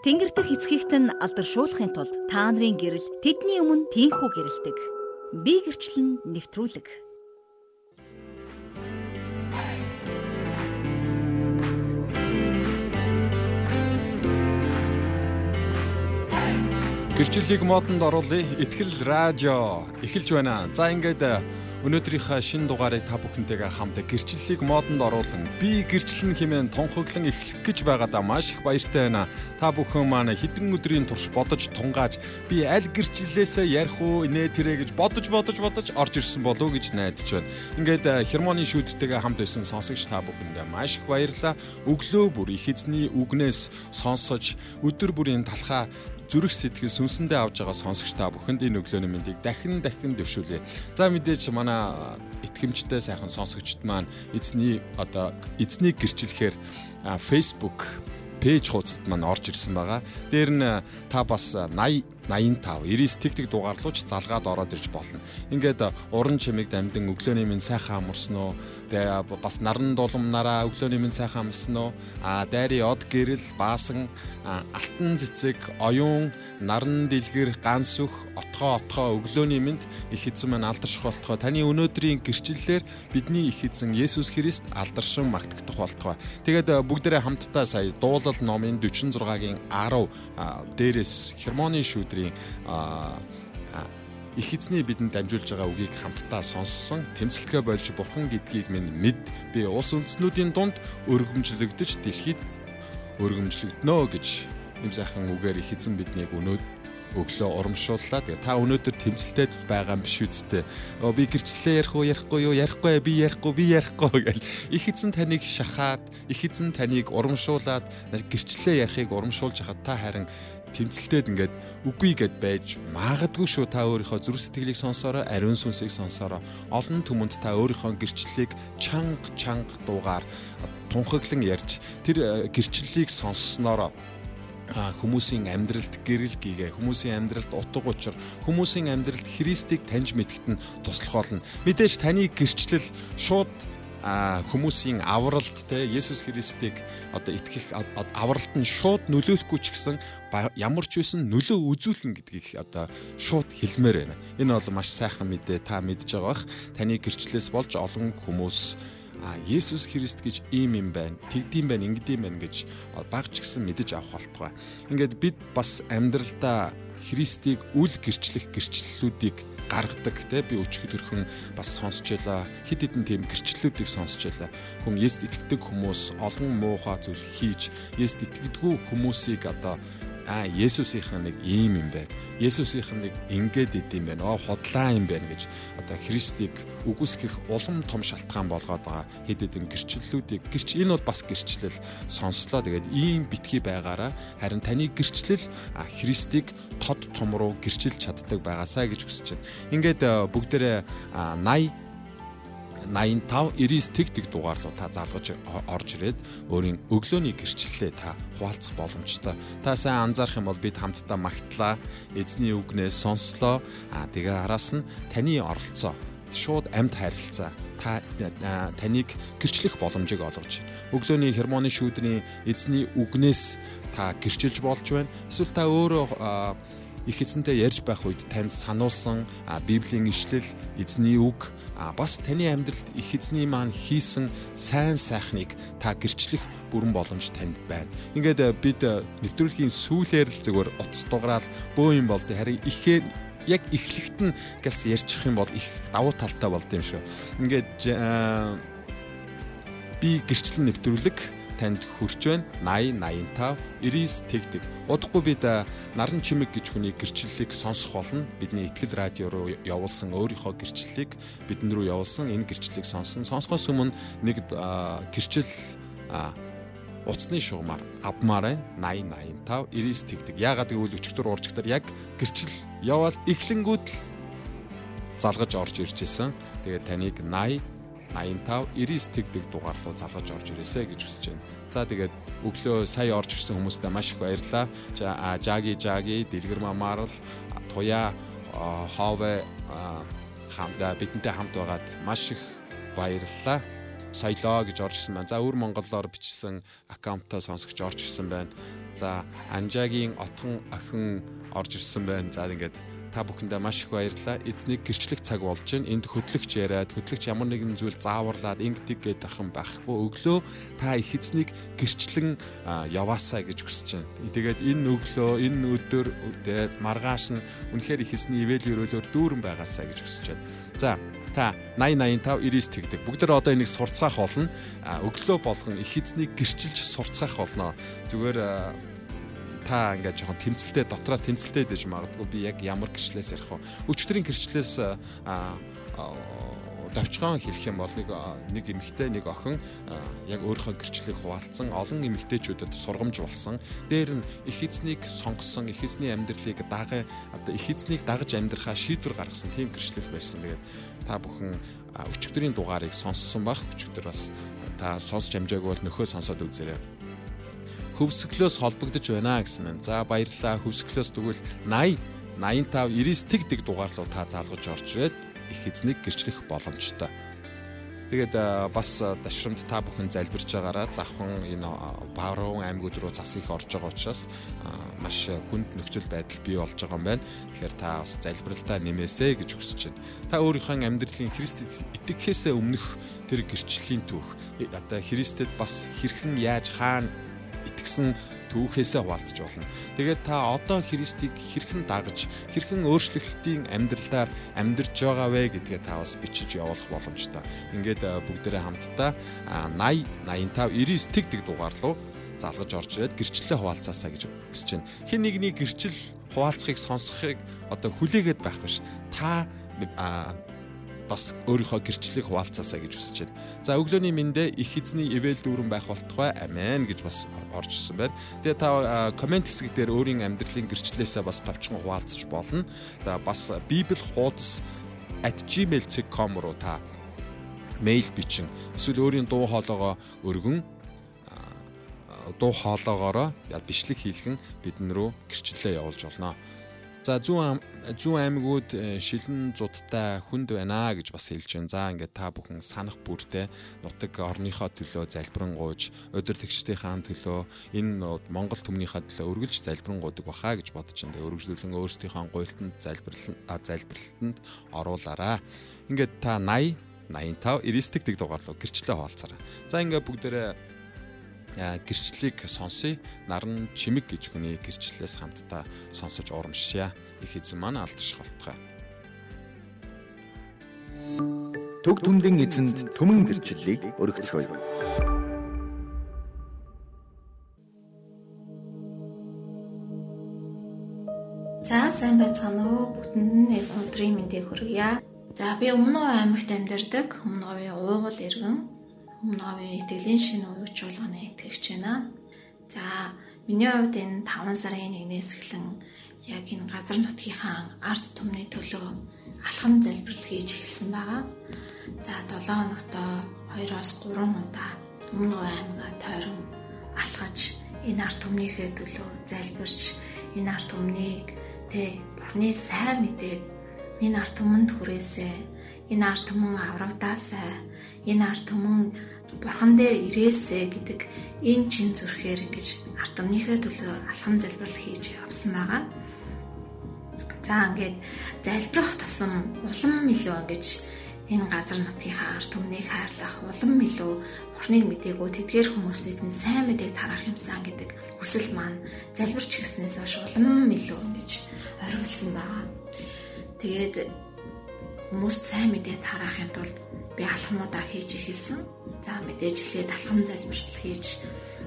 Тэнгэр дэх эцгийгт нь алдаршуулахын тулд та нарын гэрэл тэдний өмнө тийхүү гэрэлдэг. Би гэрчлэн нэвтрүүлэг. Гэрчлэлийг модонд оруулъя. Итгэл радио эхэлж байна. За ингээд Өнөөдрийнхээ шин дугаарыг та бүхэнтэйгээ хамт гэрчлэлийг модонд оруулан би гэрчлэн хэмээн тунхаглан эхлэх гэж байгаадаа маш их баяртай байна. Та бүхэн маань хэдэн өдрийн турш бодож тунгааж би аль гэрчлэлээсээ ярих уу инээ тэрэ гэж бодож бодож бодож орж ирсэн болов уу гэж найдаж байна. Ингээд э, хермоны шүүдтэйгээ хамт байсан сонсогч та бүхэндээ маш их баярлалаа. Өглөө бүр их эзний үгнээс сонсож өдөр бүрийн талхаа зүрх сэтгэл сүнсэндээ авж байгаа сонсогч та бүхэнд энэ өглөөний мэндийг дахин дахин дэвшүүлье. За мэдээж манай итгэмжтэй сайхан сонсогчд маань эзний одоо эзнийг гэрчлэхээр Facebook пэйж хуудасд маань орж ирсэн байгаа. Дээр нь та бас 80 85 99 тэг тэг дугаарлууч залгаад ороод ирж болно. Ингээд уран чимэг дамдин өглөөний минь сайхан амарсан уу? Тэгээ бас наран дулам-нараа өглөөний минь сайхан амарсан уу? А дайри од гэрэл баасан алтан цэцэг оюун наран дэлгэр ганс өх отгоо отгоо өглөөний минь их эзэн маань алдарших болтгоо таны өнөөдрийн гэрчлэлээр бидний их эзэн Есүс Христ алдаршин магтагдах болтгоо. Тэгээд бүгдээрээ хамтдаа сая дуулал номын 46-гийн 10 дээрээс хермоны шүүдрийн өнөөдрийн их эзний бидэнд дамжуулж байгаа үгийг хамтдаа сонссон тэмцэлгээ болж бурхан гэдгийг минь мэд би улс үндэстнүүдийн дунд өргөмжлөгдөж дэлхийд өргөмжлөгднө гэж юм сайхан үгээр их эзэн биднийг өнөөд өглөө урамшууллаа. Тэгээ та өнөөдөр тэмцэлтэй байгаа юм биш үсттэй. Би гэрчлэлээ ярих уу, ярихгүй юу, ярихгүй би ярихгүй, би ярихгүй гэл их эзэн таныг шахаад, их эзэн таныг урамшуулад гэрчлэлээ ярихыг урамшуулж хахад та харин тэмцэлтэд ингээд үгүй гэд байж магадгүй шүү та өөрийнхөө зүрх сэтгэлийг сонсороо ариун сүнсийг сонсороо олон түмэнд та өөрийнхөө гэрчлэлийг чанга чанга дуугаар тунхаглан ярьж тэр э, гэрчлэлийг сонсснороо хүмүүсийн амьдралд гэрэл гээгээ хүмүүсийн амьдралд утга учир хүмүүсийн амьдралд Христийг таньж мэдгэт нь туслах болно. Мэдээж таны гэрчлэл шууд хүмүүсийн авралт те Есүс Христийг одоо итгэх авралт нь шууд нөлөөлөхгүй ч гэсэн ямар ч байсан нөлөө үзүүлнэ гэдгийг одоо шууд хэлмээр байна. Энэ бол маш сайхан мэдээ та мэдж байгаа бах. Таны гэрчлэлээс болж олон хүмүүс а Есүс Христ гэж ийм юм байна. Тэгдэм байна, ингэдэм байна гэж багч гисэн мэдэж авах болтугай. Ингээд бид бас амьдралдаа Христийг үл гэрчлэх гэрчлэлүүдийг гаргадаг те. Би өчигд өрхөн бас сонсч байла хид хідэн тийм гэрчлэлүүдийг сонсч байла хүн Есүс итгэдэг хүмүүс олон муухай зүйл хийж Есүс итгэдэггүй хүмүүсийг одоо а Есүсийнхэн нэг ийм юм байна. Есүсийнхэн нэг ингээд идэм байна. Оо хотлаа юм байна гэж одоо Христийг үгүйсгэх улам том шалтгаан болгоод байгаа хэд хэдэн гэрчлэлүүдийг гэрч энэ бол бас гэрчлэл сонслоо. Тэгээд ийм битгий байгаараа харин таны гэрчлэл Христийг тод том руу гэрчилж чаддаг байгаасаа гэж хүсэж байна. Ингээд бүгдээрээ 80 85 99 тэг тэг дугаарлуу та залгаж орж ирээд өөрийн өглөөний гэрчлэлээ та хуваалцах боломжтой. Та сайн анзаарах юм бол бид хамтдаа магтлаа, эзний үгнээс сонслоо. Аа тэгээ араас нь таны оролцоо шууд амьд харилцаа та таныг гэрчлэх боломжийг олгож байна. Өглөөний хермоны шүүдрийн эзний үгнээс та гэрчилж болж байна. Эсвэл та өөрөө их эзэнтэй ярьж байх үед танд сануулсан библийн ишлэл, эзний үг, бас таны амьдралд их эзний маань хийсэн сайн сайхныг та гэрчлэх бүрэн боломж танд байна. Ингээд бид нэвтрүүлгийн сүүлээр л зөвөр утас дугараал бөө юм болдё. Харин ихээ яг эхлэхт нь гэлс ярьчих юм бол их давуу талтай болд юм шүү. Ингээд би гэрчлэн нэвтрүүлэг танд хүрч байна. 80 85 99 тэгдэг. Удахгүй бид наран чимэг гэж хүний гэрчлэлийг сонсох болно. Бидний ихтгэл радио руу явуулсан өөрийнхөө гэрчлэлийг бидэн рүү явуулсан энэ гэрчлэлийг сонсон. Сонсохоос өмнө нэг гэрчлэл уцсны шугамар авмаар байна 80 85 99 тэгдэг. Яагаад гэвэл өчигдөр уржигдаар яг гэрчил яваад эхлэнгүүд л залгаж орж ирж исэн. Тэгээд таныг 80 85 99 тэгдэг дугаар руу залгаж орж ирээсэ гэж хүсэж байна. За тэгээд өглөө сая орж ирсэн хүмүүстээ маш их баярлалаа. Жаги жаги дэлгэр мамаарл туя ховэ хамда бидэнтэй хамт байгаад маш их баярлалаа. Соёлоо гэж орж ирсэн байна. За өвөр монголоор бичсэн аккаунтаа сонсогч орж ирсэн байна. За Анжагийн отхон охин орж ирсэн байна. За ингээд та бүхэндээ маш их баярлалаа. Эзнийг гэрчлэх цаг болж байна. Энд хөтлөгч яриад, хөтлөгч ямар нэгэн зүйл зааварлаад ингэдэг гэдэг ахын байхгүй. Өглөө та их эзнийг гэрчлэн яваасаа гэж хүсэж байна. Тэгээд энэ өглөө, энэ өдөр тэгээд маргааш нь үнэхээр их эзний ивэл өрөөлөөр дүүрэн байгаасаа гэж хүсэж байна. За та 80 85 90 тэгдэг. Бүгд тэ одоо энийг сурцгаах болно. Өглөө болгон их эзнийг гэрчилж сурцгаах болно. Зүгээр та ингээд жоохон тэмцэлтэй дотроо тэмцэлтэй дэж магадгүй би яг ямар гэрчлээс ярих вэ? Өчтөрийн гэрчлээс давчгаан хэлэх юм бол нэг нэг эмэгтэй нэг охин яг өөрийнхөө гэрчлэлийг хуваалцсан олон эмэгтэйчүүдэд сургамж болсон. Дээр нь их эзнийг сонгосон, их эзний амьдралыг дагах одоо их эзнийг дагаж амьдрахаа шийдвэр гаргасан тийм гэрчлэл байсан. Тэгээд та бүхэн өчигдрийн дугаарыг сонссон бах өчигдөр бас та сонсч амжаагүй бол нөхөө сонсоод үзээрэй хөвсгөлөөс холбогдож байна гэсэн мэн. За баярлалаа. Хөвсгөлөөс тэгвэл 80 85 99 тэг тэг дугаар руу та залгаж орж ирээд их эзнийг гэрчлэх боломжтой. Тэгээд бас дашрамд та бүхэн залбирч байгаараа завхан энэ Баруун аймагуд руу зас их орж байгаа учраас маш хүнд нөхцөл байдал бий болж байгаа юм байна. Тэгэхээр та бас залбиралдаа нэмээсэй гэж хүсэж байна. Та өөрийнхөө амьдралын Христэд итгэхээсээ өмнөх тэр гэрчлийн түүх одоо Христэд бас хэрхэн яаж хаана итгэсэн түүхээсээ хуваалцж болно. Тэгээд та одоо Христийг хэрхэн дагаж, хэрхэн өөрчлөлтийн амьдралдаар амьдарч байгаа вэ гэдгээ та бас бичиж явуулах боломжтой. Ингээд бүгдээрээ хамтдаа 80 85 99 тэг тэг дугаар руу залгаж орж ирээд гэрчлэлээ хуваалцаасаа гэж хүсэж байна. Хин нэгний гэрчил хуваалцахыг сонсохыг одоо хүлээгээд байх биш. Та бас өөрийнхөө гэрчлэлийг хуваалцаасаа гэж хүсэж байна. За өглөөний мэндэ их эзний ивэл дүүрэн байх болтугай амен гэж бас орж ирсэн байна. Тэгээ та комент хэсэг дээр өөрийн амьдралын гэрчлэлээсээ бас товчхон хуваалцаж болно. За бас библ хуудас @gmail.com руу та мэйл бичин эсвэл өөрийн дуу хоолойгоо өргөн дуу хоолоогоороо бичлэг хийлгэн бидэн рүү гэрчлэлээ явуулж болно. За зүүн зүүн аймагуд э, шилэн зудтай хүнд байна гэж бас хэлж байна. За ингээд та бүхэн санах бүртээ нутаг орныхоо төлөө залбирanгууж, удирдгчдийнхаа төлөө энэ Монгол түмнийхээ төлөө үргэлж залбирanгуудаг баха гэж бодож байна. Өргөжлүүлэн өөрсдийнхөө гуйлтанд залбирлан залбирлалтанд оруулаарай. Ингээд та 80 85 99 тэг дугаарлуу гэрчлээ хуваалцаарай. За ингээд бүгдээрээ гэрчлэлийг сонсъё. Наран чимэг гэж хүний гэрчлэлээс хамтдаа сонсож урамшия. Их эзэн маань алдарших болтугай. Төг түмдэн эзэнд түмэн гэрчлэлийг өргөцгөөе. За сайн байцгаана уу бүтэнд нь өдрийн мэндийг хүргье. За би Өмнө аймагт амьдардаг. Өмнө говийн уугуул иргэн Өмнөгийн итгэлийн шинэ уян чуулганы итгэгч байна. За миний хувьд энэ 5 сарын 1-ээс эхлэн яг энэ газар нутгийнхаа арт түмний төлөө алхам залбирал хийж эхэлсэн байгаа. За 7 хоногтоо 2-оос 3 удаа Өмнөг аймгаа тойрон алхаж энэ арт түмнийхээ төлөө залбирч энэ арт түмнийг тэ Бурхны сайн мэдээг энэ арт түмэнд хүрээсэй. Энэ арт түмэн аврагдаасай энэ арт түмэн бурхан дээр ирээсэ гэдэг энэ чин зүрхээр ингэж арт түмнийхээ төлөө алхам залбирал хийж явсан байгаа. За ингээд залбирах тусам улам илүү ингэж энэ газар нутгийнхаа арт түмнийг хайрлах улам илүү Бурхныг мдэггүй тэдгээр хүмүүстийн сайн мэдээг тараах юмсан гэдэг хүсэл маань залбирч гиснээс хойш улам илүү ингэж оргилсан байгаа. Тэгээд хүмүүст сайн мэдээ тараахын тулд би алхмуудаа хийж эхэлсэн. За мэдээж эхлээд алхам залбирал хийж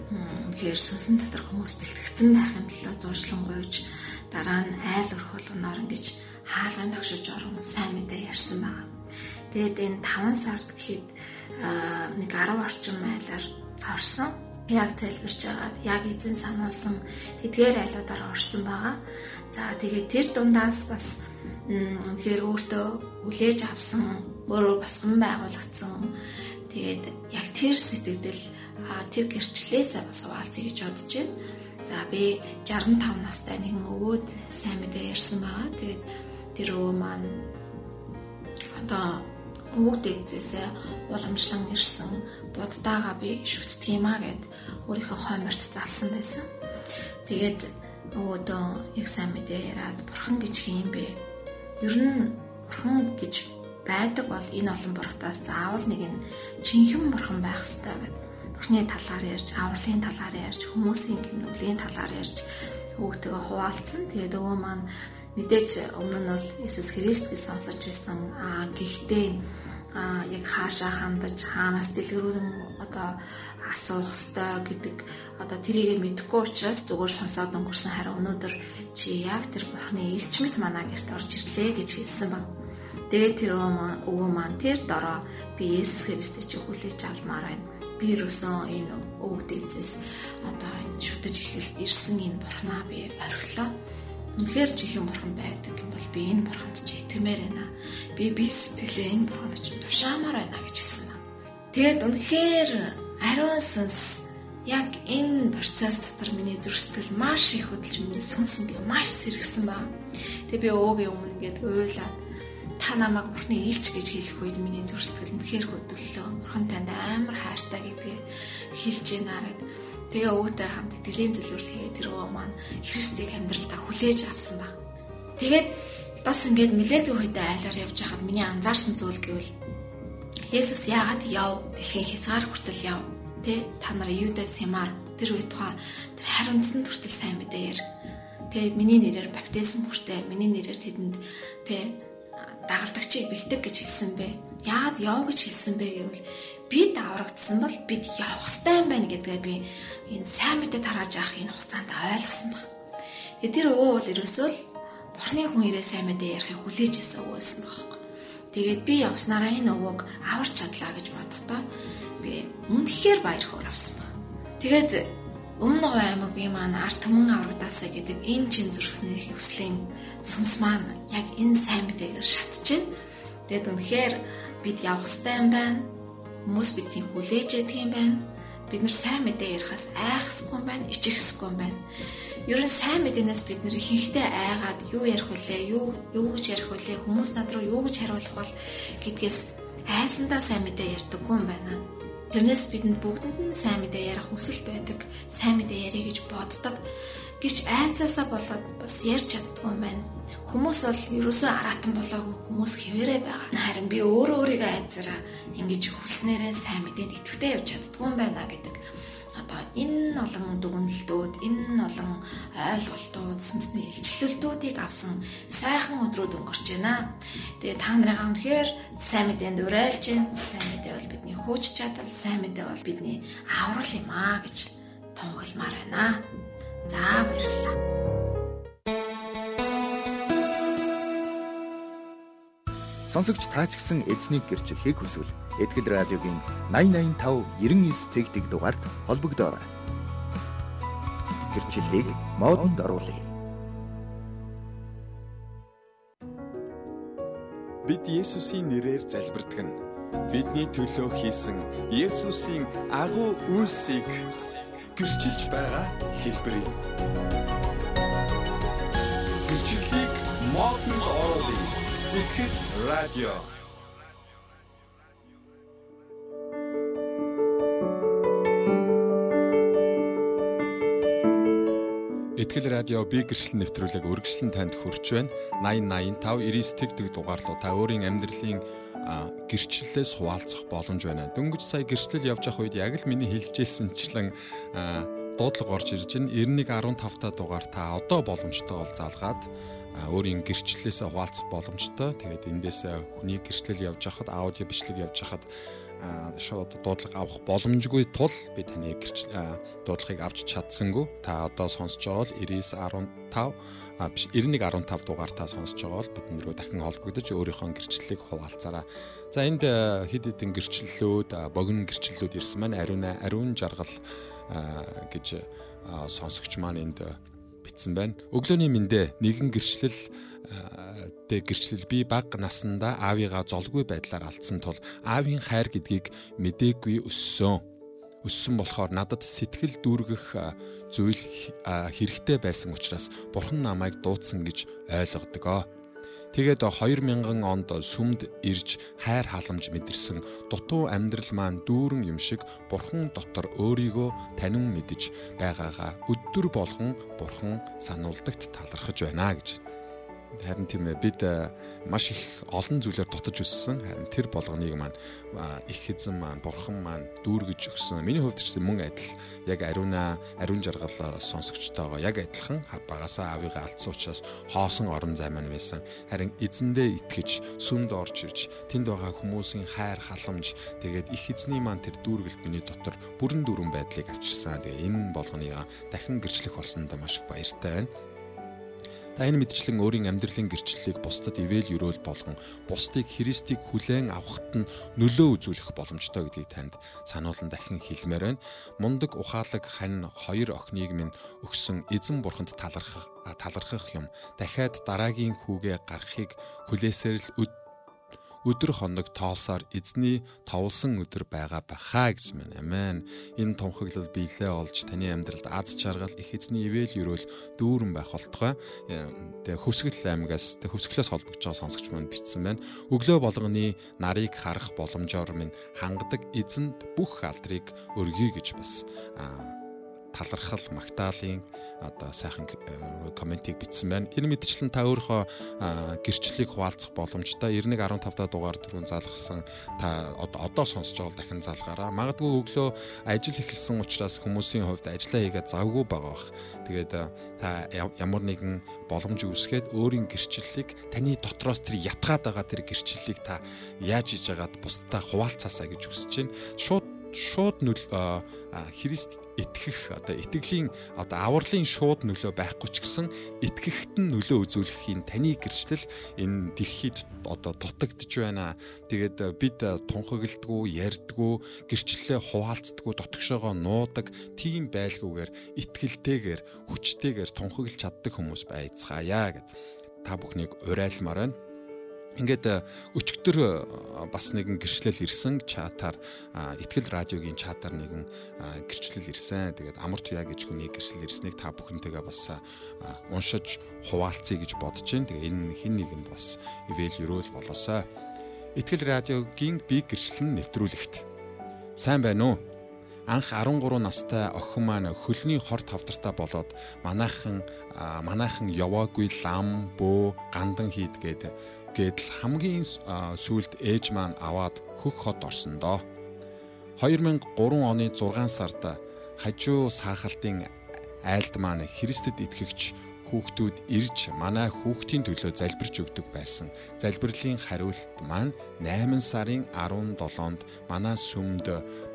үнэхээр сүнсэн дотор хүмүүс бэлтгэгдсэн байхын төлөө зуршлан гуйж дараа нь айл өрхөлгөноор ингэж хаалган тогшиж орон сайн мэдээ ярьсан байна. Тэгээд энэ 5 сард гэхэд нэг 10 орчим айлаар орсон. Яг залбирч байгаад яг эзэн сануулсан тэдгээр айлуудаар орсон байгаа. За тэгээд тэр дундаас бас үнэхээр өөртөө хүлээж авсан өөрөө босгон байгуулагдсан. Тэгээд яг тэр сэтгэл тэр гэрчлэлээсээ бас хуваалцъя гэж бодож байна. За би 65 настай нэгэн өвөөд сайн мэдээ ярьсан байгаа. Тэгээд тэр өвөө маань одоо өвөг дээдсээсээ уламжлан ирсэн буддаага би шүтдэг юм а гэд өөрийнхөө хойморт залсан байсан. Тэгээд өөдөө яг сайн мэдээ яриад бурхан гэж хин бэ? Ер нь бурхан гэж байдаг бол энэ олон бурхтаас заавал нэг нь жинхэнэ бурхан байх хэрэгтэй гэдэг. Бурхны талаар ярьж, авралын талаар ярьж, хүмүүсийн гимнүглийн талаар ярьж өвгтэйгээ хуваалцсан. Тэгээд өвөө маань мэдээч өмнө нь бол Иесус Христ гэж сонсож байсан. Аа гэхдээ а яг хаашаа хандаж хаанаас дэлгэрүүлэн одоо асуух ёстой гэдэг одоо тэрийг мэдэхгүй учраас зүгээр сонсоод өнгөрсөн харин өнөөдөр чи яг тэр бурхны элч мэт манаа гэрт орж ирлээ гэж хэлсэн баг. Тэгээд тэр өвөө маань тэр дороо би Есүс Христийг чи хүлээж авмаар байна. Би юусэн энэ өвөг дээдсээс одоо энэ шүтэж ихэл ирсэн энэ бурхнаа би орхилоо. Үнэхээр чихэн бурхан байдаг юм бол би энэ бурханд чи итгэмээр байна. Би би сэтгэлээ энэ бурханд чи тушаамаар байна гэж хэлсэн ба. Тэгэд үнэхээр ариун сүнс яг энэ процесс дотор миний зүрх сэтгэл маш их хөдөлж миний сүнс ингээ маш сэргсэн ба. Тэгээ би өөгийн өмнө ингээд уйлаад та намайг бурхны илч гэж хэлэх үед миний зүрх сэтгэл үнэхээр хөдөллөө. Бурхан танд амар хайртай гэдгээ хэлж байна гэд. Тэгээ өвөтэй хамт итгэлийн хийгээд тэр өвөө маань Христийг амьдралдаа хүлээж авсан баг. Тэгээд бас ингээд милээдгүй хөдөө айлаар явж хахад миний анзаарсан зүйл гэвэл Есүс яагаад яв дэлхийн хязгаар хүртэл яв тэ та нар Юдас Симар тэр үе тухай тэр хариуцсан хүртэл сайн мэдээер тэгээд миний нэрээр баптизм хүртээ миний нэрээр тэдэнд тэ дагалдагчийг бэлтэг гэж хэлсэн бэ. Яагаад яв гэж хэлсэн бэ гэвэл бид аврагдсан бол бид явах хэрэгтэй юм байна гэдгээ би энэ сайн мэдээ тарааж авах энэ хугацаанд ойлгосон баг. Тэгээ тэр өвөө бол ерөөсөө л бурхны хүн ирээ сайн мэдээ ярихыг хүлээж исэн өвөө байсан баг. Тэгээд би явснараа энэ өвөөг аварч чадлаа гэж бодохдоо би үнэхээр баяр хөөр авсан баг. Тэгээд Өмнөг аймагын маань арт түмэн аврагдаасаа гэдэг энэ чин зүрхний хөвслийн сүнс маань яг энэ сайн мэдээгээр шатж байна. Тэгэд үнэхээр бид явах хэрэгтэй юм байна Хүмүүс бидний хүлээж яддаг юм байна. Бид нар сайн мэдээ ярихаас айхсгүй юм байна, ичихсгүй юм байна. Ер нь сайн мэдээнээс бид нэр ихэнхдээ айгаад юу ярих вүлээ, юу юу гэж ярих вүлээ, хүмүүс над руу юу гэж хариулах бол гэдгээс айсандаа сайн мэдээ ярьдаггүй юм байна. Тэрнээс бидэнд бүгдэнд нь сайн мэдээ ярих хүсэл байдаг, сайн мэдээ ярих гэж боддог. Гэвч айцаасаа болоод бас ярьж чаддгүй юм байна Хүмүүс бол ерөөсөө аратан болоогүй хүмүүс хിവэрэ байгаа. Харин би өөрөө өөрийгөө айцараа ингэж хүснээрээ сайн мэдээд итгэвтэй явж чаддгүй юм байна гэдэг. Одоо энэ олон дүгнэлтүүд, энэ олон ойлголтууд, сүнсний илчлэлтүүдийг авсан сайхан өдрүүд өнгөрч байна. Тэгээ та нарыгаа үнэхээр сайн мэдээнд уриалж байна. Сайн мэдээ бол бидний хууч чадал, сайн мэдээ бол бидний аврал юм аа гэж тунгалмаар байна. За баярлалаа. Сонсогч таач гисэн эзнийг гэрчлэхийг хүсвэл Этгэл радиогийн 8085 99 тэгтэг дугаард холбогдорой. Гэрчлэлийг модонд оруулъя. Бид Есүсийн нэрээр залбирдаг нь бидний төлөө хийсэн Есүсийн агуу үйлсийг гэрчилж байгаа хэлбэр юм. Модонд Итгэл радио. Итгэл радио би гэрчлэн нэвтрүүлэг үргэлжлэн танд хүрч байна. 8085 99 тэгдэг дугаарлуу та өөрийн амьдралын гэрчлэлээс хуваалцах боломж байна. Дөнгөж сая гэрчлэл явж явах үед яг л миний хэлжсэнчлэн дуудлага орж ирж байна. 9115 та дугаар та одоо боломжтой бол залгаад өөрийн гэрчлэлээсээ хуваалцах боломжтой. Тэгээд эндээс хүний гэрчлэл явж хахад аудио бичлэг явж хахад шууд дуудлага авах боломжгүй тул би таны дуудлагыг авч чадсангүй. Та одоо сонсож байгаа бол 9915 а биш 9115 дугаар та сонсож байгаа бол бид нөрөө дахин холбогдож өөрийнхөө гэрчлэлийг хуваалцаараа. За энд хэд хэдэн гэрчлэлүүд, богино гэрчлэлүүд ирсэн маань ариун ариун жаргал гэж сонсогч маань энд бичсэн байна. Өглөөний мэндэ нэгэн гэрчлэл дэ гэрчлэл би баг насандаа аавыгаа золгүй байдлаар алдсан тул аавын хайр гэдгийг мдээгүй өссөн. Өссөн болохоор надад сэтгэл дүүргэх зүйл хэрэгтэй байсан учраас бурхан намайг дуудсан гэж ойлгодгоо. Тэгээд 2000 онд сүмд ирж хайр халамж мэдэрсэн дутуу амьдрал маань дүүрэн юм шиг бурхан дотор өөрийгөө танин мэдж байгаагаа өдөр болгон бурхан сануулдагт талархаж байна гэж харин тийм ээ бид э, маш их олон зүйлээр дутаж өссөн. Харин тэр болгоныг маань их эзэн маань бурхан маань дүүргэж өгсөн. Миний хувьд ч гэсэн мөн адил яг ариуна ариун жаргал э, сонсогчтойгоо яг адилхан багасаа авыгаа алдсан учраас хоосон орон зай маань байсан. Харин эзэндээ итгэж сүмд орж ирж тэнд байгаа хүмүүсийн хайр халамж тэгээд их эзний маань тэр дүүргэлт миний дотор бүрэн дүүрэн байдлыг авчирсан. Тэгээ энэ болгоныг дахин гэрчлэх болсондоо маш их баяртай байна. Та энэ мэдчлэн өөрийн амьдралын гэрчлэлийг бусдад ивэл юрөөл болгон бусдыг Христийг хүлээн авахт нь нөлөө үзүүлэх боломжтой гэдгийг танд сануулan дахин хэлмээр байна. Мундаг ухаалаг хань хоёр охиныг минь өгсөн эзэн бурханд талархах талархах юм. Дахиад дараагийн хүүгээ гарахыг хүлээсээр л өдөр хоног тоосоор эзний товлсон өдөр байгаа бахаа гэж мэн. Амен. Энэ тунхаглал биелээ олж таны амьдралд аз жаргал их эзний ивэл юрөөл дүүрэн байх болтугай. Э, Тэгээ хөвсгөл аймагаас тэг хөвсгөлөөс холбогдож байгаа сонсогч манд бичсэн байна. Өглөө болгоны нарыг харах боломжоор минь хангадаг эзэнд бүх алдрыг өргөе гэж бас талархал магтаалын одоо сайхан э, комментиг бичсэн байна. Энэ мэдчлэн та өөрийнхөө гэрчлэлийг хуваалцах боломжтой 9115 та дугаар түрүүн залгасан та одоо сонсож байгаа дахин залгаараа. Магадгүй өглөө ажил эхэлсэн учраас хүмүүсийн хувьд ажиллаа хийгээд завгүй байгаа бах. Тэгээд та ямар нэгэн боломж үүсгээд өөрийн гэрчлэлийг таны дотроос тэр ятгаад байгаа тэр гэрчлэлийг та яаж хийж яагаад бусдад хуваалцаасаа гэж хүсэж байна. Шууд шууд нөл Христ итгэх одоо итгэлийн одоо авралын шууд нөлөө байхгүй ч гэсэн итгэхт нь нөлөө үзүүлэхийн таны гэрчлэл энэ дэлхийд одоо дутагдж байна. Тэгээд бид тунхаглдгүү, ярьдгүү, гэрчлэлээ хуваалцдаггүй, дотгошоогоо нуудаг тийм байлгүйгээр итгэлтэйгээр, хүчтэйгээр тунхаглаж чаддаг хүмүүс байцгаая гэд та бүхнийг урайлмаар байна. Ингээд э, өчигдөр э, бас нэгэн гэрчлэл ирсэн чатаар ихтгэл радиогийн чатаар нэгэн гэрчлэл ирсэн. Тэгээд амар туяа гэж хүний гэрчлэл ирснийг та бүхэнтэйгээ бас уншиж хуваалцъя гэж бодож байна. Тэгээ энэ хин нэгэнд бас ивэл өрөөл болоосаа. Ихтгэл радиогийн би гэрчлэл нэвтрүүлэгт. Сайн байна уу? анх 13 настай охин маань хөлний хор тавтартаа болоод манайхан манайхан яваагүй лам бөө гандан хийдгээд Гэтэл хамгийн сүүлд ээж маань аваад хөх хот орсон доо. 2003 оны 6 сард хажуу саахалтын айлд маань Христэд итгэгч хүүхдүүд ирж манай хүүхдийн төлөө залбирч өгдөг байсан. Залбирлын хариулт маань 8 сарын 17-нд манай сүмд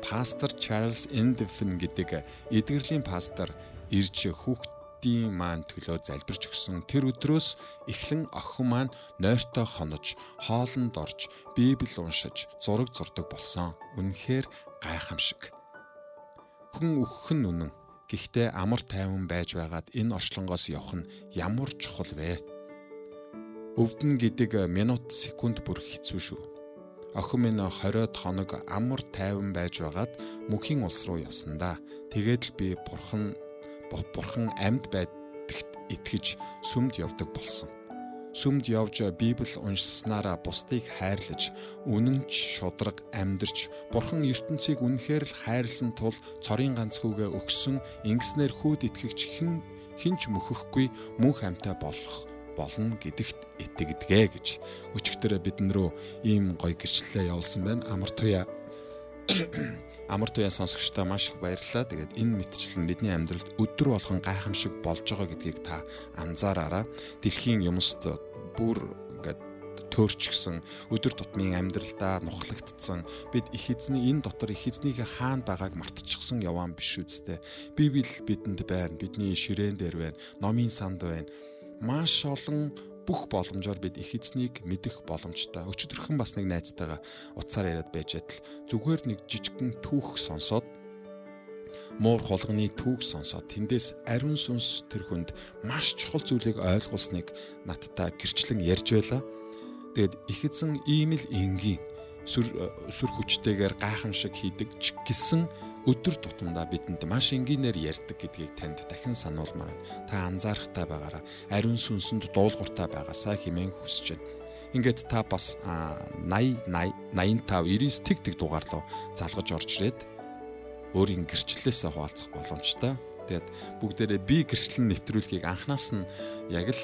пастор Чарльз Эндефен гэдэг эдгэрлийн пастор ирж хүүхд эдийн маань төлөө залбирч өгсөн тэр өдрөөс эхлэн охин маань нойртой хонож, хоолнд орж, Библи уншиж, зураг зурдаг болсон. Үнэхээр гайхамшиг. Хүн өгөх нь үнэн. Гэхдээ амар тайван байж байгаад энэ орчлонгоос явах нь ямар чухал вэ? Өвдөн гэдэг минут секунд бүр хэцүү шүү. Охин минь 20-од хоног амар тайван байж байгаад мөхийн улс руу явсан да. Тэгээд л би бурхан бурхан амьд байдагт итгэж сүмд явдаг болсон. Сүмд явж Библи уншсанараа бусдыг хайрлаж, үнэнч шудраг амьдарч, бурхан ертөнцийг үнэхээр л хайрлсан тул цорын ганц хүүгээ өгсөн ингэснээр хүүд итгэгч хэн хинч мөхөхгүй мөнх амьтаа болох болно гэдэгт итгэдгээ гэж өчигдөр бидэн рүү ийм гоё гэрчлэлээ явуулсан байна. Амар туяа амар туяа сонсогчдоо маш их баярлалаа. Тэгээд энэ мэтчлэн бидний амьдралд өдөр болгон гайхамшиг болж байгаа гэдгийг та анзаараараа. Дэлхийн юмст бүр ингээд төөрчгсөн өдөр тутмын амьдралдаа нухлагдсан бид их эзний энэ дотор их эзнийг хаана байгааг мартчихсан яваан биш үсттэй. Библи бидэнд байна. Бидний ширээн дээр байна. Номын санд байна. Маш олон бүх боломжоор бид их эзнийг мэдэх боломжтой. Өчигдөрхөн бас нэг найзтайгаа утсаар яриад байж байтал зүгээр нэг жижигхэн түүх сонсоод муур хулганы түүх сонсоод тэндээс ариун сүнс тэр хүнд маш чухал зүйлийг ойлгуулсныг надтай гэрчлэн ярьж байла. Тэгэд их эзэн ийм л энгийн сүр сүр хүчтэйгээр гайхамшиг хийдэг ч гэсэн өдөр тутамдаа бидэнд маш энгийнээр ярьдаг гэдгийг танд дахин сануулмаар та анзаарахтай байгаараа ариун сүнсэнд дуулууртай байгаасаа хэмээн хүсэж байна. Ингээд та бас 80 80 85 99 тэг тэг дугаар руу залгаж орж ирээд өөрийн гэрчлэлээсээ хуваалцах боломжтой. Тэгээд бүгдээрээ би гэрчлэн нэвтрүүлгийг анханаас нь яг л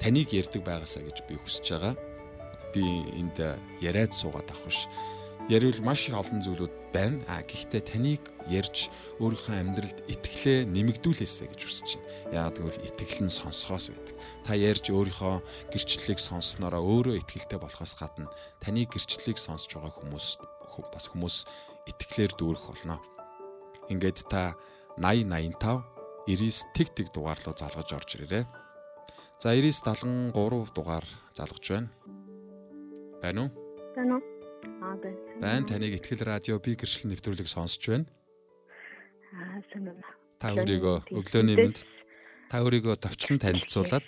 таныг ярьдаг байгаасаа гэж би хүсэж байгаа. Би энд яриад суугаад авах биш. Ярил маш их олон зүйлүүд байна. А гэхдээ таныг ярьж өөрийнхөө амьдралд итгэлээ нэмэгдүүлээсэ гэж хүсэж байна. Яагаад гэвэл итгэл нь сонсохоос байдаг. Та ярьж өөрийнхөө гэрчлэлийг сонсноороо өөрөө итгэлтэй болохоос гадна таны гэрчлэлийг сонсож байгаа хүмүүс бас хүмүүс итгэлээр дүүрэх болно. Ингээд та 80 85 99 тэг тэг дугаар руу залгаж орж ирээрэй. За 99 73 дугаар залгаж байна. Байна уу? Байна уу? Аа байна. Байна таныг ихтгэл радио би гэрчлэл нэвтрүүлэг сонсож байна. Аа сайн байна. Та өөрийгөө өглөөний мэнд та өөрийгөө товчхон танилцуулаад.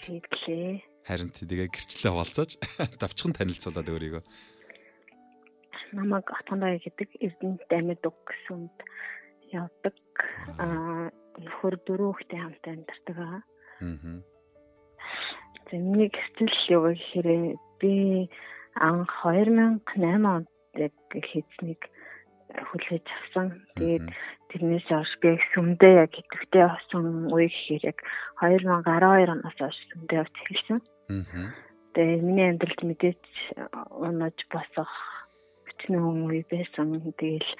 Харин тэгээ гэрчлэлээ хавалцааж товчхон танилцуулаад өөрийгөө намайг Атгандаа гэдэг Эрдэнэт амьд уг гэсүнд явдаг. Аа нөхөр дөрөв хүүхдээ хамтаа амьдардаг аа. Зэмний гэрчил юу гэхээр би анх 2008 онд яг хийцнийг хүлээж авсан. Тэгээд тэрнээс хойш би сүмдээ яг идэвхтэй авсан үе гэхээр яг 2012 оноос хойш сүмдээ авч эхэлсэн. Тэгээд миний амьдралд мэдээж унаж босох хүчний үе байсан. Тэгэл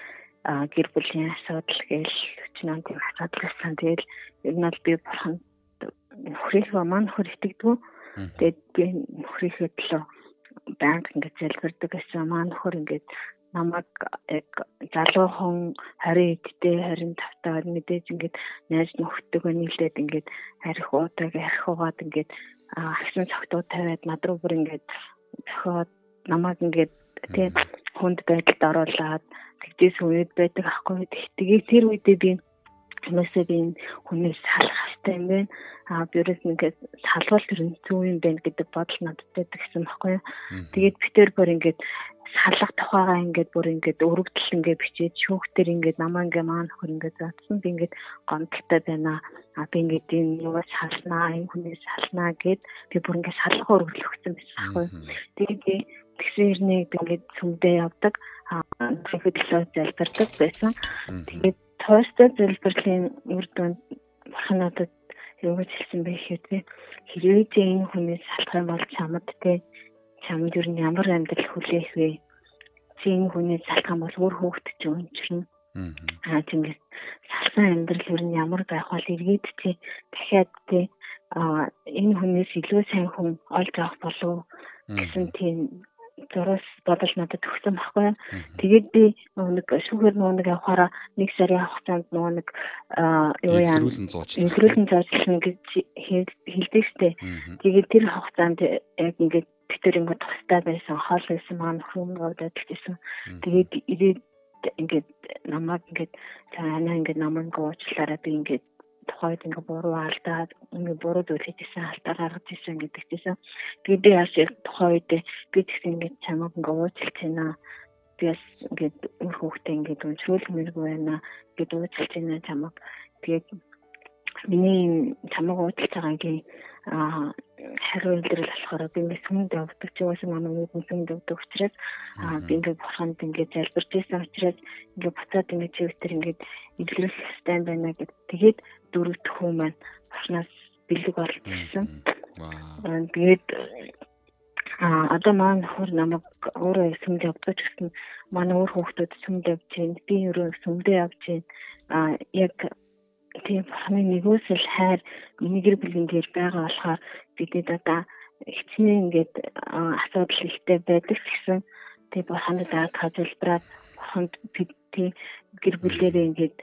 гэр бүлийн асуудал гээл хүчний тийм асуудал байсан. Тэгэл ер нь бол би бурхан нөхрийнхөө маань нөхөр итгэдэг. Тэгээд би нөхрийнхөө төлөө банк ингээд залбирдаг гэсэн маань нөхөр ингээд намайг яг залуухан 20 эдтэй 25 таа мэдээж ингээд найз нөхдөг нийлээд ингээд арих уудаг арих угаад ингээд агсан цогтуу тавиад над руу бүр ингээд зөхиод намайг ингээд тий хүнд байдалд оруулаад тэгжээс үед байдаг аахгүй. Тэгээ тэр үедээ би хүмүүсээ би хүнээс салах хэрэгтэй юм байна а бюрос ингээд салвал тэр зүү юм байна гэдэг бодол надад байдаг гэсэн баггүй тэгээд би тэр бүр ингээд салах тухайгаа ингээд бүр ингээд өргөдөл ингээд бичээд шүүхтэр ингээд намаа ингээд маань хөр ингээд заасан би ингээд гомдолтой байна. А би ингээд энэ юугаас салнаа энэ хүнээс салнаа гэд би бүр ингээд салах өргөдөл өгсөн байсан байхгүй тэгээд тэгсэн би ингээд сүмдээ явдаг. Зөвхөлөө залбирдаг байсан. Тэгээд тоостой залбирлын үр дүнд бурхан надад юу гэж хэлсэн бэ гэхээр хэрвээ чи энэ хүнээс салах юм бол чамд те чамд юу ямар амьдрал хүлээх вэ? Чи энэ хүнээс салах юм бол өөр хөөхт чи өнчрөн. Аа тиймээс салсан амьдрал юу ямар байх бол эргээд чи дахиад те а энэ хүнээс илүү сайн хүн олж авах болов гэсэн тийм зураас бодол надад төгсөн байхгүй. Тэгээд би нэг шүүхээр нэг явахаараа нэг сарын хугацаанд нэг юу яа инхрүүлэн зоочлон гэж хэлдэг штэ. Тэгээд тэр хугацаанд яг ингээд битэр ингээд тустай байсан хоол байсан маань хүмүүс удаад хэлсэн. Тэгээд ирээд ингээд намайг ингээд цаана ингээд намайг уучлаарай би ингээд тухайд ингээ буруу алдаад ингээ буруу зүйл хийжсэн алдаа гаргаж ирсэн гэдэг чийсэн. Тэгээд би яг тухайд би тэгсэн ингээ чамаг ингээ уучлж байна. Би бас ингээ өөр хүүхдээ ингээ өнчрүүлмэргүй байна гэд уучлж байна чамаг. Тэгээд миний чамаг уучлж байгаагийн аа хариу илрэл болохоор би сүмд явдаг ч уусаа манай нэг сүмд явдаг учраас аа би ингээ бурханд ингээ залбирч байсан учраас ингээ буцаад ингээ чивтер ингээ илрэх хэвээр байна гэд тэгээд дөрөв төхөө маань бурхнаас бэлэг. Аа тэгээд а одоо маань хөр намайг өөрөө сүмд явдаг гэсэн манай өөр хүүхдүүд сүмд явж байна. Би өөрөө сүмдээ явж байна. а яг тийм бурхны нэгөөсөл хайр миний гэр бүлийн дээр байгаа болохоор бидэд одоо хичнээн ингээд асуудал ихтэй байдаг гэсэн тийм бурханд дааг хазилбраад бурханд тийм гэр бүлээрээ ингээд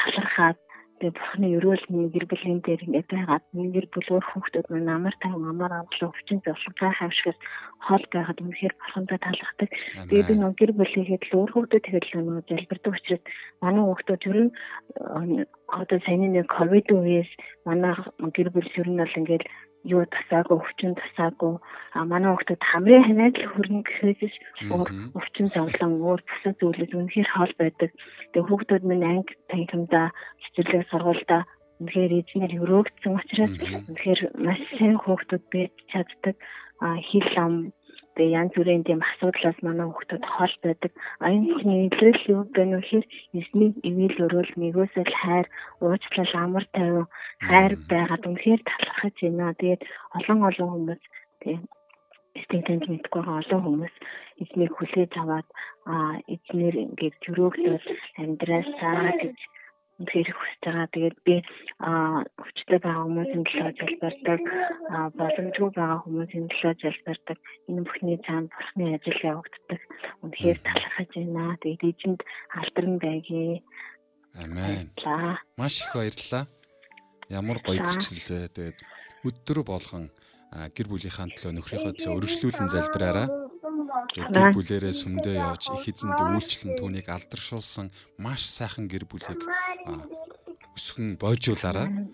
талархаад тэгээ бурхны өрөөл миний гэр бүлийн дээр ингээд байгаад гэр бүлөөр хүүхдүүд маань амар тань амар амглан өвчин зовлон гайхамшигс хоол байгаад үнэхээр бурхандаа талархдаг. Тэгээ би нэг гэр бүлийхэд л өөр хүүхдүүд тэгээд л нэг залбирдаг учраас манай хүүхдүүд ер нь одоо саяны нэг ковид үеэс манай гэр бүл ер нь бол ингээд юу тасаагүй өвчин тасаагүй. А манай хүүхдүүд хамрын ханаад л хөргөн гэхээс өөр өвчин зовлон өөр бусад зүйлүүд үнэхээр хоол байдаг. Тэгээ хүүхдүүд минь анги танхимда хичээлээ сургуультай үнэхээр эзнэр өрөөгдсөн учраас үнэхээр маш сайн хүүхдүүд байж чаддаг. Хил ам тэгээ янз бүрийн тийм асуудлаас манай хүүхдүүд хол байдаг. Энэ бүхний илрэл юу гэнэ вэхээр эзний ивэл өрөөл нэгөөсөл хайр, уучлал, амар тайван хайр байгаад үнэхээр талархаж байна. Тэгээд олон олон хүмүүс тийм танд мэдгүй байгаа олон хүмүүс эзнийг хүлээж аваад эзнэр ингээд төрөөгдөж амьдраасаа гэж үнэхээр хүсэж байгаа. Тэгээд би хүчтэй байгаа хүмүүсийн төлөө залбирдаг, боломжгүй байгаа хүмүүсийн төлөө залбирдаг. Энэ бүхний цаана бурхны ажил явагддаг. Үнэхээр талархаж байна. Тэгээд эзэнд алдарн байгий. Амен. Маш их баярлалаа. Ямар гоё гэрчлэлээ. Тэгээд өдөр болгон гэр бүлийнхаа төлөө нөхрийнхөө төлөө өргөжлүүлэн залбираараа гэр бүлэрээ сүмдөө явж их эзэнд үйлчлэн түүнийг алдаршуулсан маш сайхан гэр бүлийг өсгөн бойжуулаарай.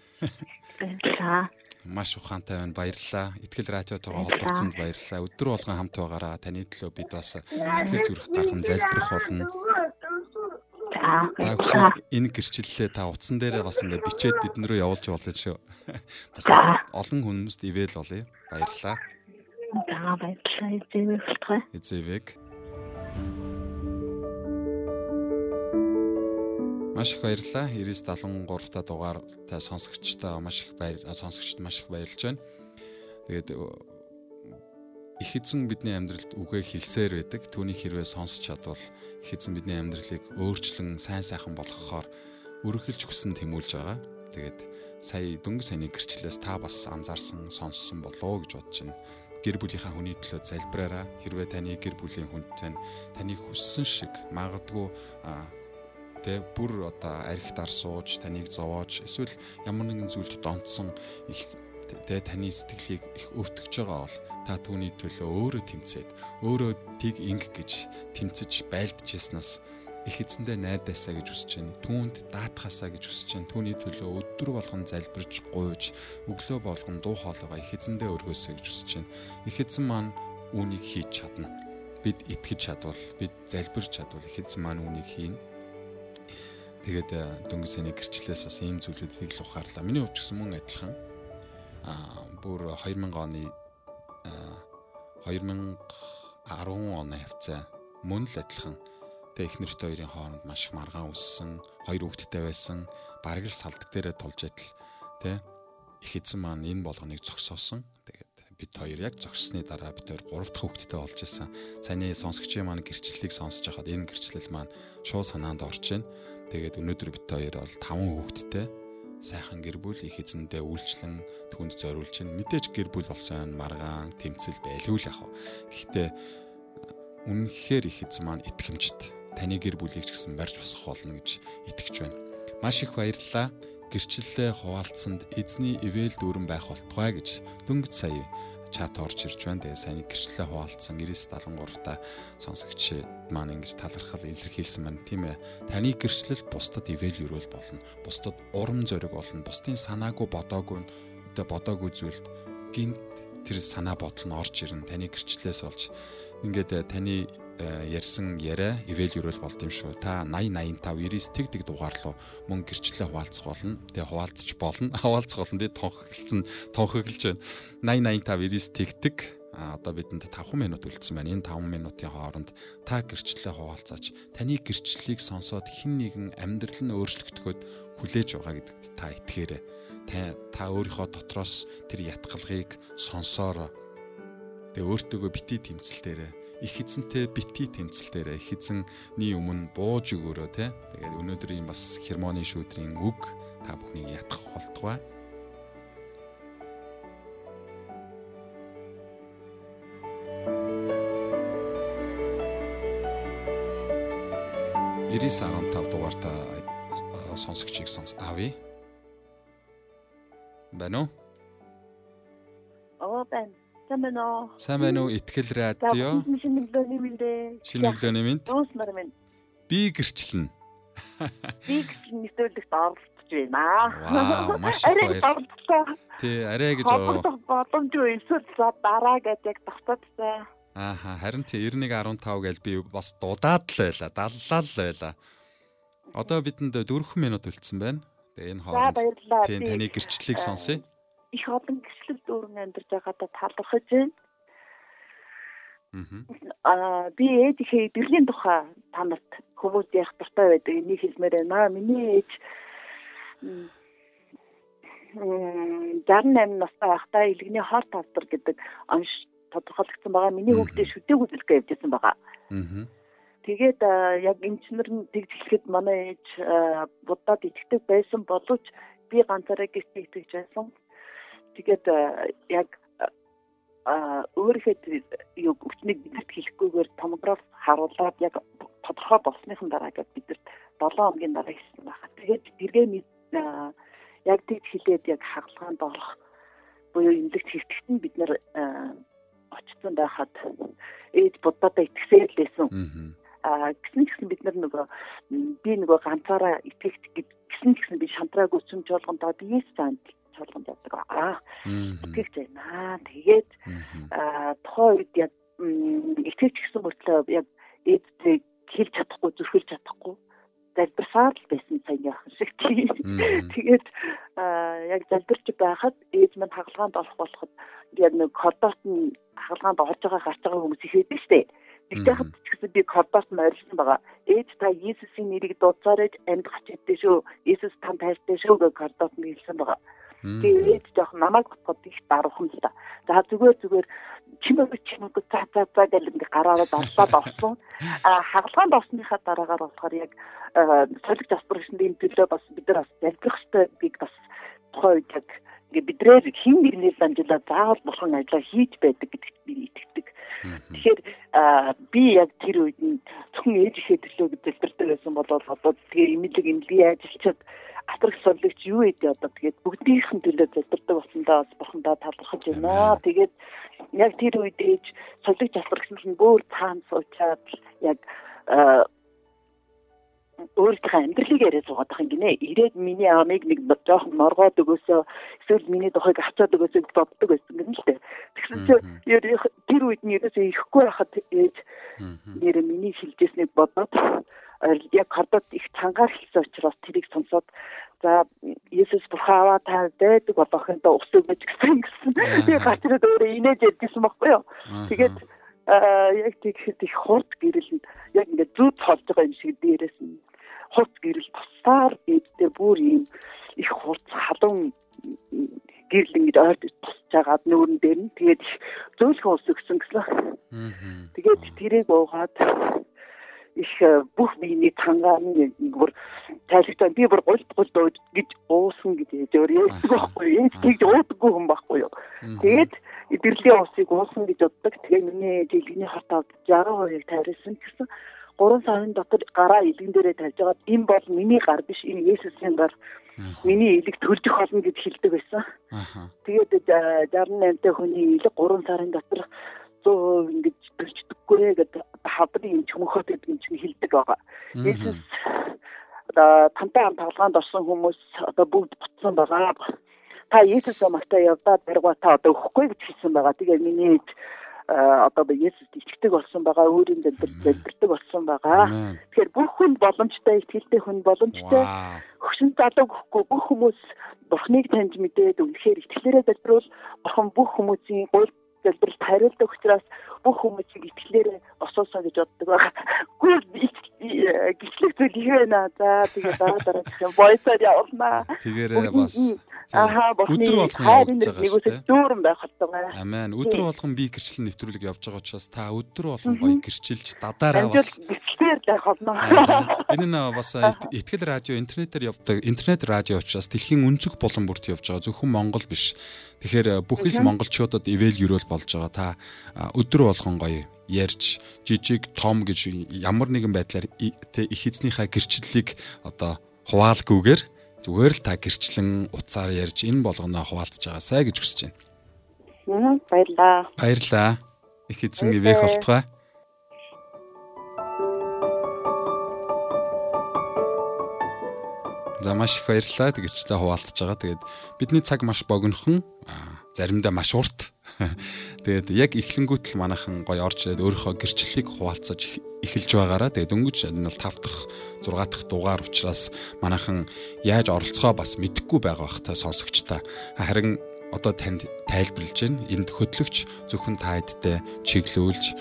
Баярлалаа. Маш ухаантай байна. Баярлалаа. Итгэл радиотойгоо холбогдсонд баярлалаа. Өдөр болгон хамт байгаараа таны төлөө бид бас сэтгэл зүрх гархан залбирах болно. За энэ гэрчлэлээ та утсан дээрээ бас ингээд бичээд бидэн рүү явуулж болно шүү. Бас олон хүмүүст ивэл болъё. Баярлалаа. За баярлалаа. Эзэвэг болтгой. Эзэвэг. Маш их баярлалаа. 973 та дугаар та сонсогчтой маш их баяр сонсогчд маш их баярлж байна. Тэгээд их эзэн бидний амьдралд үгээ хэлсээр байдаг. Түүний хэрвээ сонсч чадвал их эзэн бидний амьдралыг өөрчлөн сайн сайхан болгохоор өргөлж хүсэн тэмүүлж байгаа. Тэгээд сая дөнгө саяны гэрчлэлээс та бас анзаарсан, сонссон болоо гэж бодож байна гэр бүлийнхаа хүний төлөө залбираараа. Хэрвээ таны гэр бүлийн хүн тань таныг хүссэн шиг магадгүй тэ бүр одоо архит арсууж таныг зовоож эсвэл ямар нэгэн зүйлд донтсон их тэ таны сэтгэлийг их өвтгөж байгаа бол та түүний төлөө өөрөө тэмцээд өөрөө тийг инг гэж тэмцэж байлдж яснаас их эзэндээ найдаасаа гэж хүсэж байна. Түүнд даатахасаа гэж хүсэж байна. Түүний төлөө өдөр болгон залбирч гуйж өглөө болгон дуу хоолойгоо их эзэндээ өргөөсэй гэж хүсэж байна. Их эзэн маань үүнийг хийж чадна. Бид итгэж чадвал, бид залбирч чадвал их эзэн маань үүнийг хийн. Тэгээд э, дөнгөж саяны гэрчлэлээс бас ийм зүйлүүдийг л ухаарлаа. Миний хувьд ч гэсэн мөн адилхан. Аа бүр 2000 оны 2010 оны хавцаа мөн л адилхан Тэ их нэртэй хоёрын хооронд маш их маргаан үссэн, хоёр хүүхэдтэй байсан, бараг л салдаг дээрээ тулж идэл тэ их эзэн маань энэ болгоныг зогсоосон. Тэгээд бид хоёр яг зогссны дараа бид хоёр гурав дахь хүүхэдтэй болж исэн. Саяны сонсогчийн маань гэрчлэлийг сонсож хахад энэ гэрчлэл маань шууд санаанд орж байна. Тэгээд өнөөдөр бид хоёр бол таван хүүхэдтэй сайхан гэр бүл их эзэндээ үйлчлэн түнд зориулж байна. Мэдээж гэр бүл болсон маргаан тэмцэл байлгүй л яг. Гэхдээ үнэнхээр их эзэн маань итгэмжтэй таны гэр бүлийг ч гэсэн барьж босгох болно гэж итгэж байна. Маш их баярлалаа. Гэрчлэлээ хуваалцсанд эзний ивэл дүүрэн байх болтугай гэж дөнгөж сая чат орж ирж байна. Тэгээ сайн гэрчлэлээ хуваалцсан 973 та сонсогч маань ингэж талархал илэрхийлсэн байна. Тийм ээ. Таны гэрчлэл бусдад ивэл өрөөл болно. Бусдад урам зориг болно. Бусдын санаагүй бодоогүй өдөө бодоогүй зүйлд гинт тэр санаа бодол нь орж ирнэ. Таны гэрчлэлээс болж ингээд таны Э, ярьсан яриа ивэл өрөөл болд юм шүү. Та 80 85 99 тэг тэг дугаар руу мөн гэрчлэлээ хуваалцах болно. Тэгээ хуваалцах болно. Хуваалцах болно. Би тонхоглсон тонхоглож байна. 80 85 99 тэгтэг а одоо бидэнд 5 минут үлдсэн байна. Энэ 5 минутын хооронд та гэрчлэлээ хуваалцаач. Таны гэрчлэлийг сонсоод хэн нэгэн амьдрал нь өөрчлөгдөхөд хүлээж байгаа гэдэгт та итгээрэй. Та та өөрийнхөө дотроос тэр ятгалгийг сонсоороо. Тэгээ өөртөөгөө бити тэмцэлтээрээ их эзэнтэй битгий тэмцэлтээр их эзэнний өмнө бууж өгөөрөө те. Тэгээд өнөөдрийн бас хермоны шүүдрийн үг та бүхнийг ятгах болтугай. Ирис 15 дугаартаа сонсогчийг сонс авъя. Бано? Оо бэн. Сайн байна уу? Сайн байна уу? Итгэл радио. Шинэ өглөөний мэндэ. Шинэ өглөөний мэнд. Дуусмар минь. Би гэрчлэн. Би гэрчлэн нэвтрүүлэгт оролцож байна. Вау, маш их баяр. Тий, арай гэж ороо. боломжгүй эсвэл дараа гэж яг тогтоодсан. Ааха харин тий 9115 гэж би бас дудаад л байла. Даллаа л байла. Одоо бидэнд 4 минут үлдсэн байна. Тэгээ энэ хооронд тий таны гэрчлэлийг сонсъё. Их олон гэрчлэл дүүрэн амьдарч байгаадаа талархаж байна. Аа би ээжийнхээ бэрлийн тухай та нарт хүмүүс яах дуртай байдаг энийг хэлмээр байна. Миний ээж 68 настай байхдаа илгэний хоол талдар гэдэг онш тодорхойлогдсон байгаа. Миний хүүхдээ шүдэг үзэлгээ явьжсэн байгаа. Тэгээд яг эмчнэр нь тэгж хэлэхэд манай ээж буддад итгэдэг байсан боловч би ганцаараа гэртээ итгэж байсан. Тэгээд яг өөрийнхөө юу өвчнийг бидэрт хэлэхгүйгээр томограф харуулад яг тодорхой болсныхан дараа гээд бидэрт 7 хоногийн дараа хэлсэн байна. Тэгээд тэргээ яг тийж хилээд яг хагалгаанд орох буюу эмнэлэгт хэвтэгт нь бид нэр очсон байхад ээж буддадаа итгэсээр лээсэн. Аа гисэн гисэн бид нар нөгөө би нөгөө ганцаараа итгэхт гисэн гисэн би шантраагүй сүмж болгондоо би Есүс анд чуулганд явдаг. Аа итгэж байна. Тэгээд аа тухайн үед яг итгэж гисэн мөртлөө яг ээдтэй хэлж чадахгүй зүрхэлж чадахгүй залбирсаар л байсан сайн яах шиг тийм. Тэгээд яг залбирч байхад ээж минь хагалгаанд орох болоход яг нэг кордоот нь хагалгаанд орж байгаа гарч байгаа хүмүүс их байдаг шүү дээ. Тэгтээ хад ч гэсэн би кордоот нь орилсон байгаа. Ээж та Иесусийн нэрийг дуудсаар ээж амьдах чигтэй шүү. Иесус тань тайлтай шүү гэж кордоот нь хэлсэн байгаа. Тэгээд жоох намайг бодоход их даруухан л та. За зүгээр зүгээр чимээ чимээ за за за гэл ингээ гараараа даллаад орсон. А хагалгаанд орсныхаа дараагаар болохоор яг солих засвар гэсэнд энэ төлөө бас бид нар бас залбирах хэрэгтэй бийг бас тухайн үед яг ингээ бидрээр хин нэгнээс амжилаа заавал бурхан ажиллаа хийж байдаг гэдэгт би итгэдэг. Тэгэхээр би яг тэр үед нь зөвхөн ээж ихээ төлөө залбирдаг байсан бол одоо тэгээ имэлэг имлэг ажиллачаад асрах сорлогч юу гэдэг одоо тэгээд бүгдийнх нь төлөө залбирдаг болсондоо бас бурхандаа талархаж байна. Тэгээд яг тэр үед ээж сорлогч асрагч нь бүр цаана суучаад яг өөрийнхөө амьдралыг яриад суугаад байгаа юм гинэ. Ирээд миний амийг нэг жоохон норгоод өгөөсөө эсвэл миний дохойг авчаад өгөөсөө боддог байсан юм л дээ. Тэгсэн чинь тэр үед нь ерөөсөө ирэхгүй байхад ээж нэр миний хэлжсэнийг бодоод яг хардад их цангаар хэлсэн учраас тэрийг сонсоод за Есүс бурхаваа та байдаг болохынто ус өгөж гисэн гэсэн. Би гацраад өөрөө инээж ядсан байхгүй юу. Тэгээд яг тэгэхэд их хурд гэрэл яг ингээд зүд холж байгаа юм шиг дээрээс нь хурд гэрэл тусаар ээдтэй бүр юм их хурд халуун гэрэл ингээд ойд тусч байгаа нүүрэн дээр нь тэгээд зөөлхөн ус өгсөн гэсэн. Тэгээд тэрийг уугаад их бүх биений цангаар нь бүр тайлхтаа би бүр гол гол гэж уусан гэж өөр яасан байхгүй энэ тэгж уудаггүй хүн байхгүй юу? Тэгээд эдгэрлийн усыг уусан гэж боддог тэгээ миний жилгний хартаа 62-ыг тайрсан гэсэн 3 сарын дотор гараа илгэн дээрээ тавьж байгаа энэ бол миний гар биш энэ Есүсийн гар миний илэг төржих болно гэж хэлдэг байсан. Тэгээд 68 дэх хүний илэг 3 сарын дотор 100% ингэж төрчдөггүй гэдэг хавдрын юм чөмөхөд гэдэг юм чинь хэлдэг байгаа. Есүс одоо тантай хамт тоглоонд орсон хүмүүс одоо бүгд буцсан байгаа. Та Есүс амтаа явдаа дарга та одоо өгөхгүй гэж хэлсэн байгаа. Тэгээ миний одоо Есүс ичдэг болсон байгаа, өөрийн дэлбэр дэлбэрдэг болсон байгаа. Тэгэхээр бүх хүн боломжтой, итгэлтэй хүн боломжтой. Хөшин залуу гэхгүй бүх хүмүүс Бурхныг таньж мэдээд үнэхээр итгэлээрээ залбируул Бурхан бүх хүмүүсийн гол залбиралд хариулдаг учраас бүх хүмүүсийг итгэлээр осоосоо гэж боддог байгаа. Гүйл гिचлэг зүйл их байна. За тэгээ дараа дараах юм бойсоор явуулнаа. Тэгээрээ бас Аха явж байгаа шүү дээ. Дүүрэн байх болтугай. Амен. Өдөр болгон би гэрчлэн нэвтрүүлэг явж байгаа учраас та өдөр болгон гоё гэрчилж дадаараа бас гэрчлэр байх болно. Энэ нь бас ихтгэл радио интернетээр явдаг интернет радио учраас дэлхийн өнцөг булан бүрт явж байгаа. Зөвхөн Монгол биш. Тэгэхээр бүх л монголчуудад ивэл юрэл болж байгаа. Та өдөр болгон гоё ярьж жижиг том гэж ямар нэгэн байдлаар их эзнийхээ гэрчлэлийг одоо хуваалгүйгээр зүгээр л та гэрчлэн уцаар ярьж энэ болгоноо хуваалцж байгаасай гэж хүсэж байна. Баярлаа. Баярлаа. Их эзэн ивэх болтугай. За маш их баярлалаа. Тэгэрчтэй хуваалцж байгаа. Тэгээд бидний цаг маш богинохон заримдаа маш урт. Тэгээд яг эхлэнгүүт л манайхан гоё орж ирээд өөрийнхөө гэрчлэлийг хуваалцаж эхэлж байгаараа тэгээд өнгөж энэ бол 5 дахь 6 дахь дугаар учраас манайхан яаж оролцохоо бас мэдэхгүй байгаа бах та сонсогчтой. Харин одоо танд тайлбарлаж байна. Энд хөтлөгч зөвхөн та хэдтэй чиглүүлж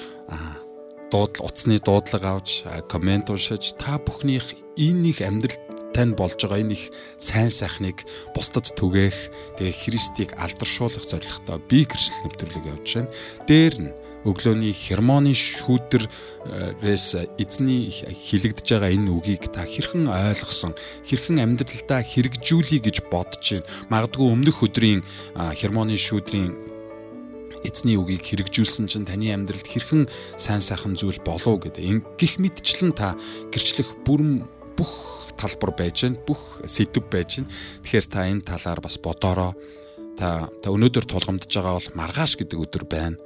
дуудлага утасны дуудлага авч комент уншиж та бүхнийх энэ их амьдрал тань болж байгаа энэ их сайн сайхныг бусдад түгээх тэгээ Христийг алдаршуулах зорилготой би гэрчлэл нэвтрүүлэг явуулж байна. Дээр нь өглөөний хермоны шүүдрээс эзний хилэгдэж байгаа энэ үгийг та хэрхэн ойлгосон хэрхэн амьдралдаа хэрэгжүүлэе гэж бодож байна. Магадгүй өмнөх өдрийн хермоны шүүдрийн эзний үгийг хэрэгжүүлсэн чинь таны амьдралд хэрхэн сайн сайхан зүйл болов гэдэг. Ингэх мэдчлэн та гэрчлэх бүрэн бүх талбар байж гэн бүх сэдв байж гэн. Тэгэхээр та энэ талаар бас бодороо та та өнөөдөр тулгамдж байгаа бол маргааш гэдэг өдөр байна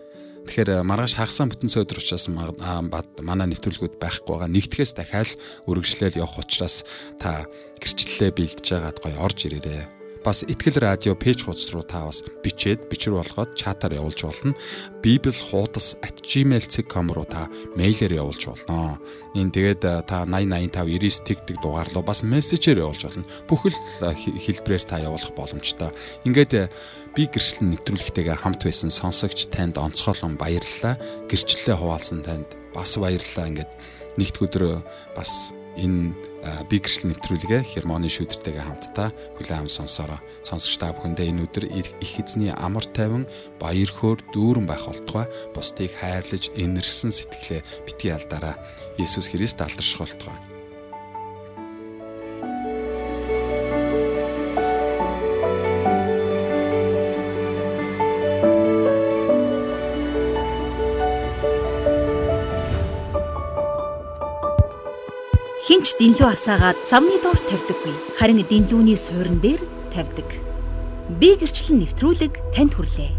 Тэгэхээр э, маргааш хагасан бүтэнсэ өдөр учраас манай нэвтрүүлгүүд байхгүй байгаа. Нэгтгэхээс дахиад үргэлжлээл явах учраас та гэрчлэлээ бэлдэж байгаад гоё орж ирээрээ бас ихтгэл радио пэйж хуудас руу та бас бичээд бичвэр болгоод чатаар явуулж болно. bibelhuudas@gmail.com руу та мэйлээр явуулж болно. Энэ тэгээд та 8085 99 тэгдэг дугаар руу бас мессежээр явуулж болно. Бүхэл хэлбэрээр та явуулах боломжтой. Ингээд би гэрчлэн нэвтрүүлэгтэйгээ хамт байсан сонсогч танд онцгойлон баярлалаа. Гэрчлэлээ хуваалсан танд бас баярлалаа. Ингээд нэгд өдөр бас энэ би гэрчлэл нэвтрүүлгээ хермоны шүүдэртэйгээ хамтдаа хүлээн аван сонсороо сонсогч та бүхэндээ энэ өдөр их эзний амар тайван баяр хөөр дүүрэн байх болтугай бусдыг хайрлаж энэрсэн сэтгэлээ битгий алдараа Есүс Христ алдарших Хинч дэнлүү асаагаад самны доор тавьдаггүй. Харин дэнлүүний суурин дээр тавьдаг. Би гэрчлэн нэвтрүүлэг танд хүрлээ.